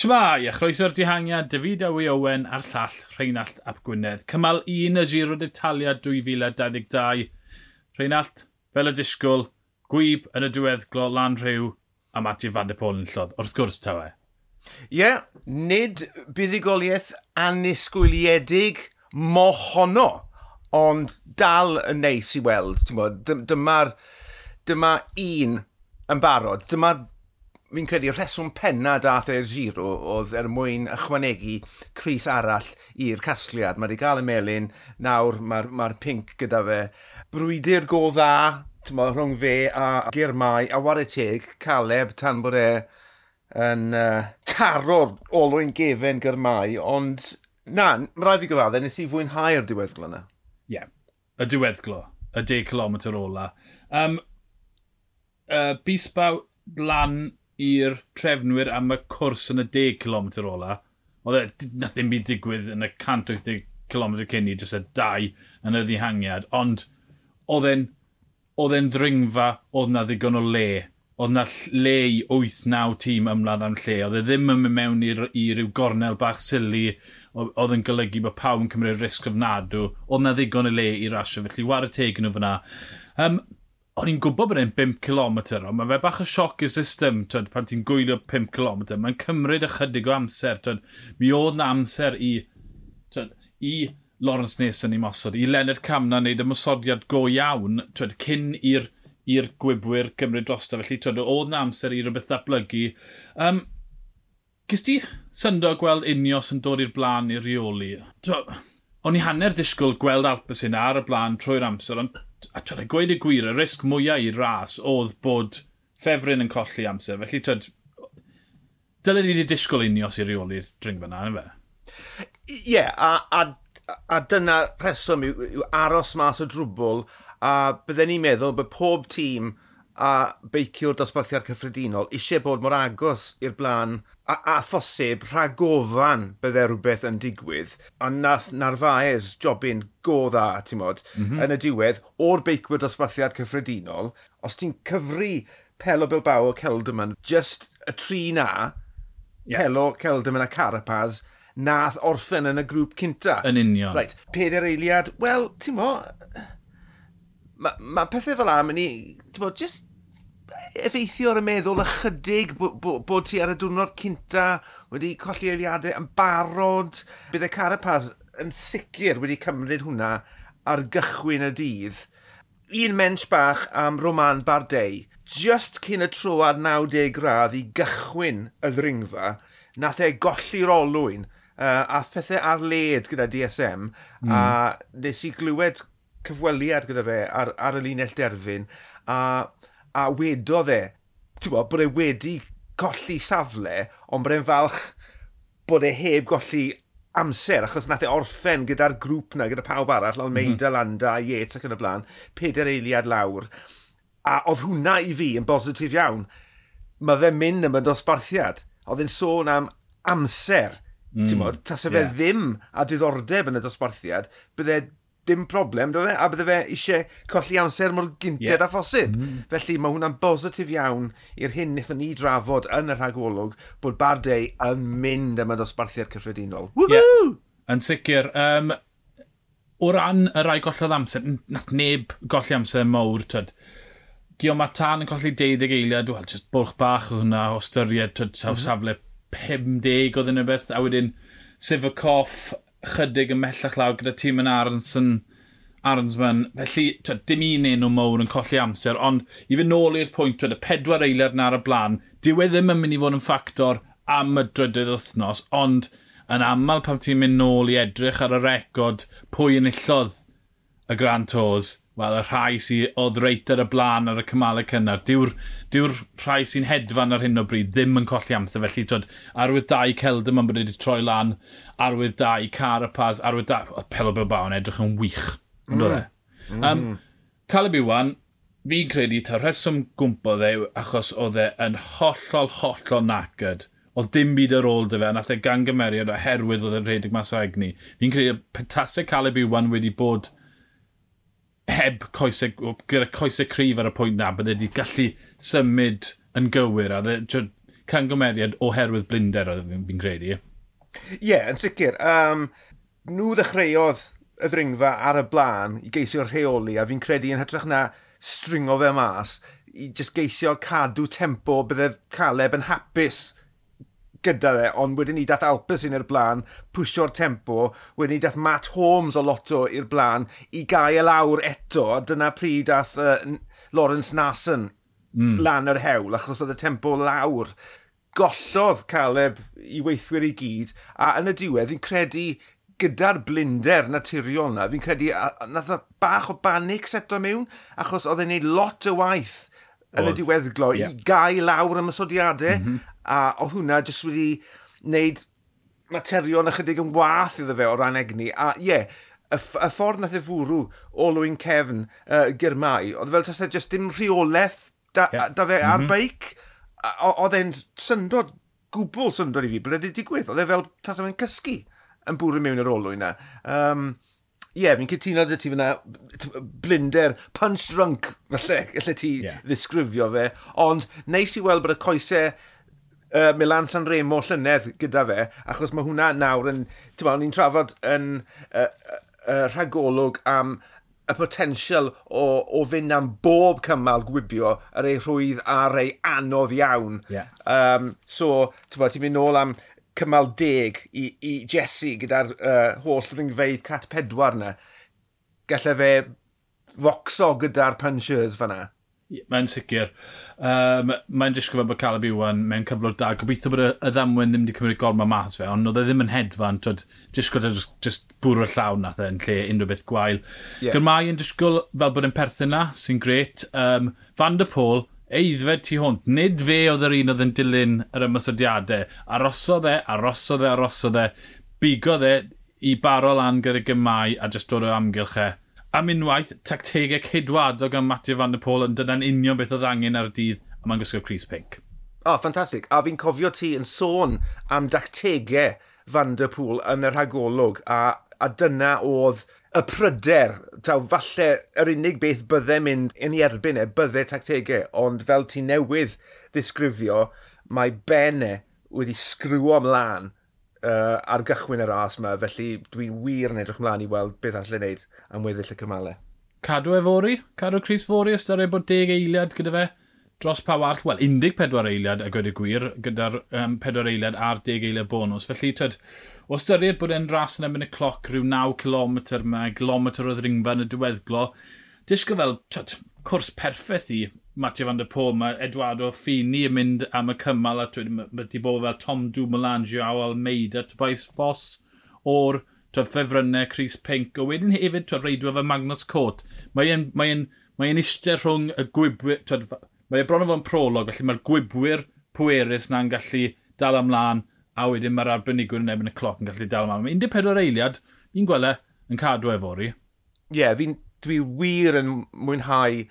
Shmai, a chroeso'r dihangiad, David Awi Owen a'r llall Rheinald Ap Gwynedd. Cymal 1 y Giro d'Italia 2022. Rheinald, fel y disgwyl, gwyb yn y diweddglo lan rhyw a Matthew Van Der Pôl yn llodd. Wrth gwrs ta. Ie, yeah, nid buddigoliaeth anisgwyliedig mohono, ond dal yn neis i weld. Dyma'r dyma un yn barod. Dyma'r fi'n credu rheswm penna dath e'r giro oedd er mwyn ychwanegu Cris arall i'r casgliad. Mae wedi cael y melin, nawr mae'r mae pink gyda fe. Brwydi'r go dda, tyma, rhwng fe a Germai, a war y teg, Caleb tan bod e yn uh, taro'r olwyn gefen Germai, ond na, mae rhaid fi gyfadde, nes i fwynhau'r diweddglo yna. Ie, yeah. y diweddglo, y 10 km ola. Um, uh, Bisbaw lan i'r trefnwyr am y cwrs yn y 10 km ola. Oedd e, nath ddim byd digwydd yn y 180 km cyn i, jyst y dau yn y ddihangiad. Ond oedd e'n oedd e'n ddringfa, oedd na ddigon o le. Oedd na le i 8-9 tîm ymladd am lle. Oedd e ddim yn mynd mewn i, i ryw gornel bach sili. Oedd yn golygu bod pawb yn cymryd risg ofnadw. Oedd na ddigon o le i rasio, felly war y teg nhw fyna. Um, o'n i'n gwybod bod e'n 5 km, ond mae fe bach o sioc i'r system, twyd, pan ti'n gwylio 5 km, mae'n cymryd ychydig o amser, twyd, mi oedd na amser i, twyd, i Lawrence Nason i mosod, i Leonard Camna wneud ymwysodiad go iawn, twyd, cyn i'r i'r gwybwyr Gymru drosto. felly twyd, oedd na amser i rhywbeth ddatblygu. Um, Gys ti syndo gweld unios yn dod i'r blaen i'r reoli? O'n i hanner disgwyl gweld Alpes hyn ar y blaen trwy'r amser, ond a twyd, gweud y gwir, y risg mwyaf i ras oedd bod ffefryn yn colli amser. Felly, twyd, dylen ni wedi disgwyl unio sy'n reoli'r dringfa na, yna fe? Ie, yeah, a, a, a dyna rheswm yw, yw aros mas o drwbl, a bydden ni'n meddwl bod pob tîm a beiciwr dosbarthiad cyffredinol eisiau bod mor agos i'r blaen a, a phosib rhagofan bydde rhywbeth yn digwydd, a nath Narfaes jobyn go dda, ti'n modd, mm -hmm. yn y diwedd, o'r beicwyr dosbarthiad cyffredinol, os ti'n cyfru Pelo Bilbao o Celdyman, just y tri na, yeah. Pelo, Celdyman a Carapaz, nath orffen yn y grŵp cynta. Yn union. Right. Peder eiliad, wel, ti'n mo, mae ma pethau fel am yn i, ti'n mo, just effeithio ar y meddwl ychydig bod bod, bod ti ar y diwrnod cynta wedi colli eiliadau yn barod. Byddai Carapaz yn sicr wedi cymryd hwnna ar gychwyn y dydd. Un mensch bach am Roman Bardei. Just cyn y troad 90 gradd i gychwyn y ddringfa, nath e golli'r olwyn uh, a pethau ar led gyda DSM mm. a nes i glywed cyfweliad gyda fe ar, ar y linell derfyn a a wedodd e, ti'n bod, bod e wedi colli safle, ond bod e'n falch bod e heb golli amser, achos nath e orffen gyda'r grŵp na, gyda pawb arall, Almeida, mm -hmm. Landa, Yates ac yn y blaen, peder eiliad lawr, a oedd hwnna i fi yn bositif iawn. Mae fe mynd am y dosbarthiad. Oedd e'n sôn am amser, mm. ti'n modd, tas e fe yeah. ddim a diddordeb yn y dosbarthiad, bydde dim problem, do fe? A bydde fe eisiau colli amser mor gynted yeah. a phosib. Mm. Felly mae hwnna'n bositif iawn i'r hyn wnaethon ni drafod yn y rhagolwg bod Bardei yn mynd am y dosbarthiad cyffredinol. Woohoo! Yeah. Yn sicr. Um, o ran y rai gollodd amser, nath neb golli amser mawr, twyd. Guillaume Matan yn colli 12 eiliad, wel, just bwlch bach o hwnna, o styried, twyd, mm -hmm. safle 50 oedd yn y beth, a wedyn Sivakoff, chydig ymellach lawr gyda tîm yn Aronson, Aronsman. Felly, twyd, dim un enw mowr yn colli amser, ond i fy nôl i'r pwynt, twyd, y pedwar eiliad yn ar y blaen, diw e ddim yn mynd i fod yn ffactor am y drydydd wythnos, ond yn aml pam ti'n mynd nôl i edrych ar y record pwy yn illodd y Grand Tours, wel, y rhai sydd oedd reit ar y blaen ar y cymalau cynnar. Dyw'r diw rhai sy'n hedfan ar hyn o bryd ddim yn colli amser. Felly, twyd, arwydd dau Celdam yn bod wedi troi lan, arwydd 2 Carapaz, arwydd dau... Oedd Pelo Bilbao yn edrych yn wych. E? Mm. Dwi? Mm. Um, Calibu wan, fi'n credu ta rheswm gwmpodd e achos oedd e yn hollol, hollol nacyd. Oedd dim byd ar ôl dy fe, nath e gan gymeriad oherwydd oedd e'n rhedeg mas o egni. Fi'n credu petasau Caleb Iwan wedi bod heb coesau, gyda coesau cryf ar y pwynt na, bydde wedi gallu symud yn gywir a dde, cangymeriad oherwydd blinder oedd fi'n fi credu. Ie, yeah, yn sicr. Um, nhw ddechreuodd y ddringfa ar y blaen i geisio rheoli a fi'n credu yn hytrach na stringo fe mas i just geisio cadw tempo bydde Caleb yn hapus gyda fe, ond wedyn ni dath Alpes un i'r blaen, pwysio'r tempo, wedyn ni dath Matt Holmes o loto i'r blaen i gael e lawr eto, a dyna pryd dath uh, Lawrence Nassen mm. lan yr hewl, achos oedd y tempo lawr. Gollodd Caleb i weithwyr i gyd, a yn y diwedd fi'n credu gyda'r blinder naturiol na, fi'n credu a, nath bach o banic seto mewn, achos oedd e'n neud lot o waith yn y diweddglo yeah. i gael lawr y mysodiadau, mm -hmm. a oedd hwnna jyst wedi wneud materion ychydig yn wath iddo fe o ran egni, a ie, yeah, y, y ffordd nath e fwrw o lwy'n cefn uh, gyrmau, oedd fel tasau jyst dim rheolaeth da, yeah. da fe mm -hmm. ar beic, oedd e'n syndod, gwbl syndod i fi, bod wedi digwydd, oedd e fel tasau fe'n cysgu yn bwrw mewn yr olwyn na. Um, Ie, yeah, fi'n cytuno dy ti fyna blinder, punch drunk, falle, gallai ti yeah. ddisgrifio fe. Ond neis i weld bod y coesau uh, Milan San Remo llynedd gyda fe, achos mae hwnna nawr yn, ti'n ma, ni'n trafod yn uh, uh, rhagolwg am y potensial o, o fynd am bob cymal gwibio yr ei rhwydd a'r ei anodd iawn. Yeah. Um, so, ti'n mynd nôl am cymal deg i, i Jesse gyda'r uh, holl ringfeidd cat pedwar yna, gallai fe focso gyda'r punchers fanna. Mae'n sicr. Um, mae'n disgwyl bod Caleb Iwan mewn cyflwr da. Gobeithio bod y, y ddamwen ddim wedi cymryd gorma mas fe, ond oedd e ddim yn hedfan. Twyd, disgwyl just, just bwrw'r llawn nath e yn lle unrhyw beth gwael. Yeah. Gyrmai yn disgwyl fel bod yn perthyn na, sy'n gret. Um, Van der Pôl, eiddfed tu hwnt. Nid fe oedd yr un oedd yn dilyn yr ymysodiadau. Arosodd e, arosodd e, arosodd e. Bigodd e i baro lan gyda gymau a jyst dod o amgylch e. Am unwaith, tactegau ceidwadog am Matthew Van der Pôl yn dyna'n union beth oedd angen ar y dydd a mae'n gwisgo Chris Pink. O, oh, ffantastig. A fi'n cofio ti yn sôn am dactegau Van der Pôl yn y rhagolwg a, a dyna oedd y pryder, taw falle yr unig beth bydde mynd yn ei erbyn e, bydde tactegau, ond fel ti newydd ddisgrifio, mae benne wedi sgriwo ymlaen uh, ar gychwyn y ras yma, felly dwi'n wir yn edrych ymlaen i weld beth allai wneud am weddill y cymalau. Cadw e fori? Cadw Chris Fori ystyried bod deg eiliad gyda fe? dros pa wall, wel, 14 eiliad a gwyd y gwir, gyda'r um, 4 eiliad a'r 10 eiliad bonus. Felly, tyd, o ystyried bod e'n ras yn ymwneud y cloc rhyw 9 km yma, kilometr o ddringfa yn y diweddglo, disgo fel, tyd, cwrs perffaith i Matthew van der Pôl, mae Eduardo Fini yn mynd am y cymal a tyd, mae di bod fel Tom Dumoulin, Joao Almeida, Tobias Foss, o'r tyd, ffefrynnau Chris Pink, o wedyn hefyd tyd, reidwa fe Magnus Cot. Mae'n mae mae mae eistedd rhwng y gwybwyr, tyd, Mae e bron o fo'n prolog, felly mae'r gwybwyr pwerus na'n gallu dal ymlaen, a wedyn mae'r arbenigwyr yn ebyn y cloc yn gallu dal ymlaen. Mae 14 eiliad, fi'n gweld yn cadw efori. Ie, yeah, dwi wir yn mwynhau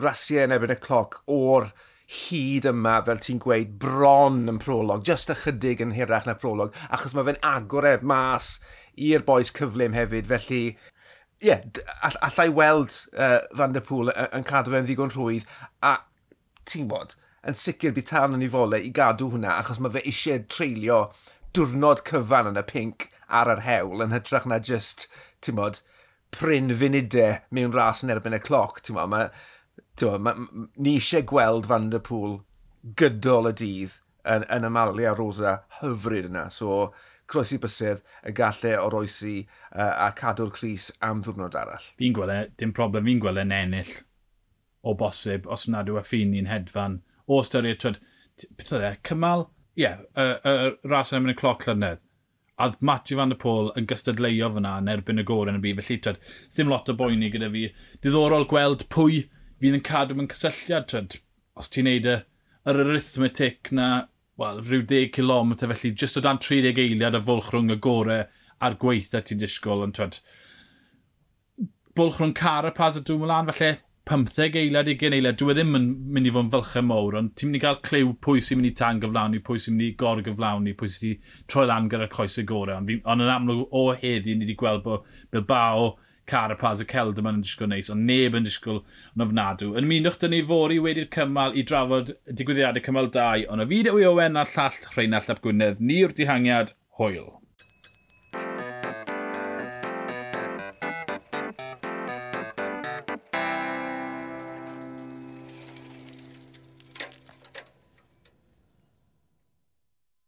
rasiau yn ebyn y cloc o'r hyd yma, fel ti'n gweud, bron yn prolog, just ychydig yn hirach na prolog, achos mae fe'n agor agored mas i'r boes cyflym hefyd, felly, ie, yeah, all, allai weld uh, Van der Pŵl yn cadw fe'n ddigon rhwydd, a ti'n bod, yn sicr bydd tan yn ei fole i gadw hwnna, achos mae fe eisiau treulio diwrnod cyfan yn y pink ar yr hewl, yn hytrach na just, ti'n bod, pryn funudau mewn ras yn erbyn y cloc, ti'n bod, mae, ti'n bod, ma, ni eisiau gweld Van der Pŵl gydol y dydd yn, yn ymalia rosa hyfryd yna, so croesi bysedd y gallu o roesi uh, a cadw'r Cris am ddwrnod arall. Fi'n gweld e, dim problem, fi'n gweld yn ennill o bosib, os nad yw Affini'n hedfan, o styried, twyd, beth oedd e, cymal, ie, yeah, y, y, ras yn ymwneud cloc llynedd. A Matthew Van der Pôl yn gystadleuo fyna yn erbyn y gorau yn y byd, felly twyd, ddim lot o boeni gyda fi. Diddorol gweld pwy fydd yn cadw mewn cysylltiad, twyd, os ti'n neud y, yr arithmetic na, wel, rhyw 10 km, felly jyst o dan 30 eiliad y fwlch rhwng y gorau a'r gweithio ti'n disgwyl, ond twyd, bwlch rhwng Carapaz a Dwmwlan, felly 15 eiliad, 20 eiliad, dwi e ddim yn mynd i fod yn fylchau mowr, ond ti'n mynd i gael clyw pwy sy'n mynd i tan gyflawni, pwy sy'n mynd i gor gyflawni, pwy sy'n mynd i troi lan gyda'r coes y gorau. Ond, ond yn amlwg o heddi, ni wedi gweld bod Bilbao, Carapaz a Celdaman yn disgwyl neis, ond neb yn disgwyl yn ofnadw. Yn mynd o'ch dyn ni fori wedi'r cymal i drafod digwyddiadau cymal 2, ond y fideo i Owen a llall Rheinald Ap Gwynedd, ni yw'r dihangiad, hwyl.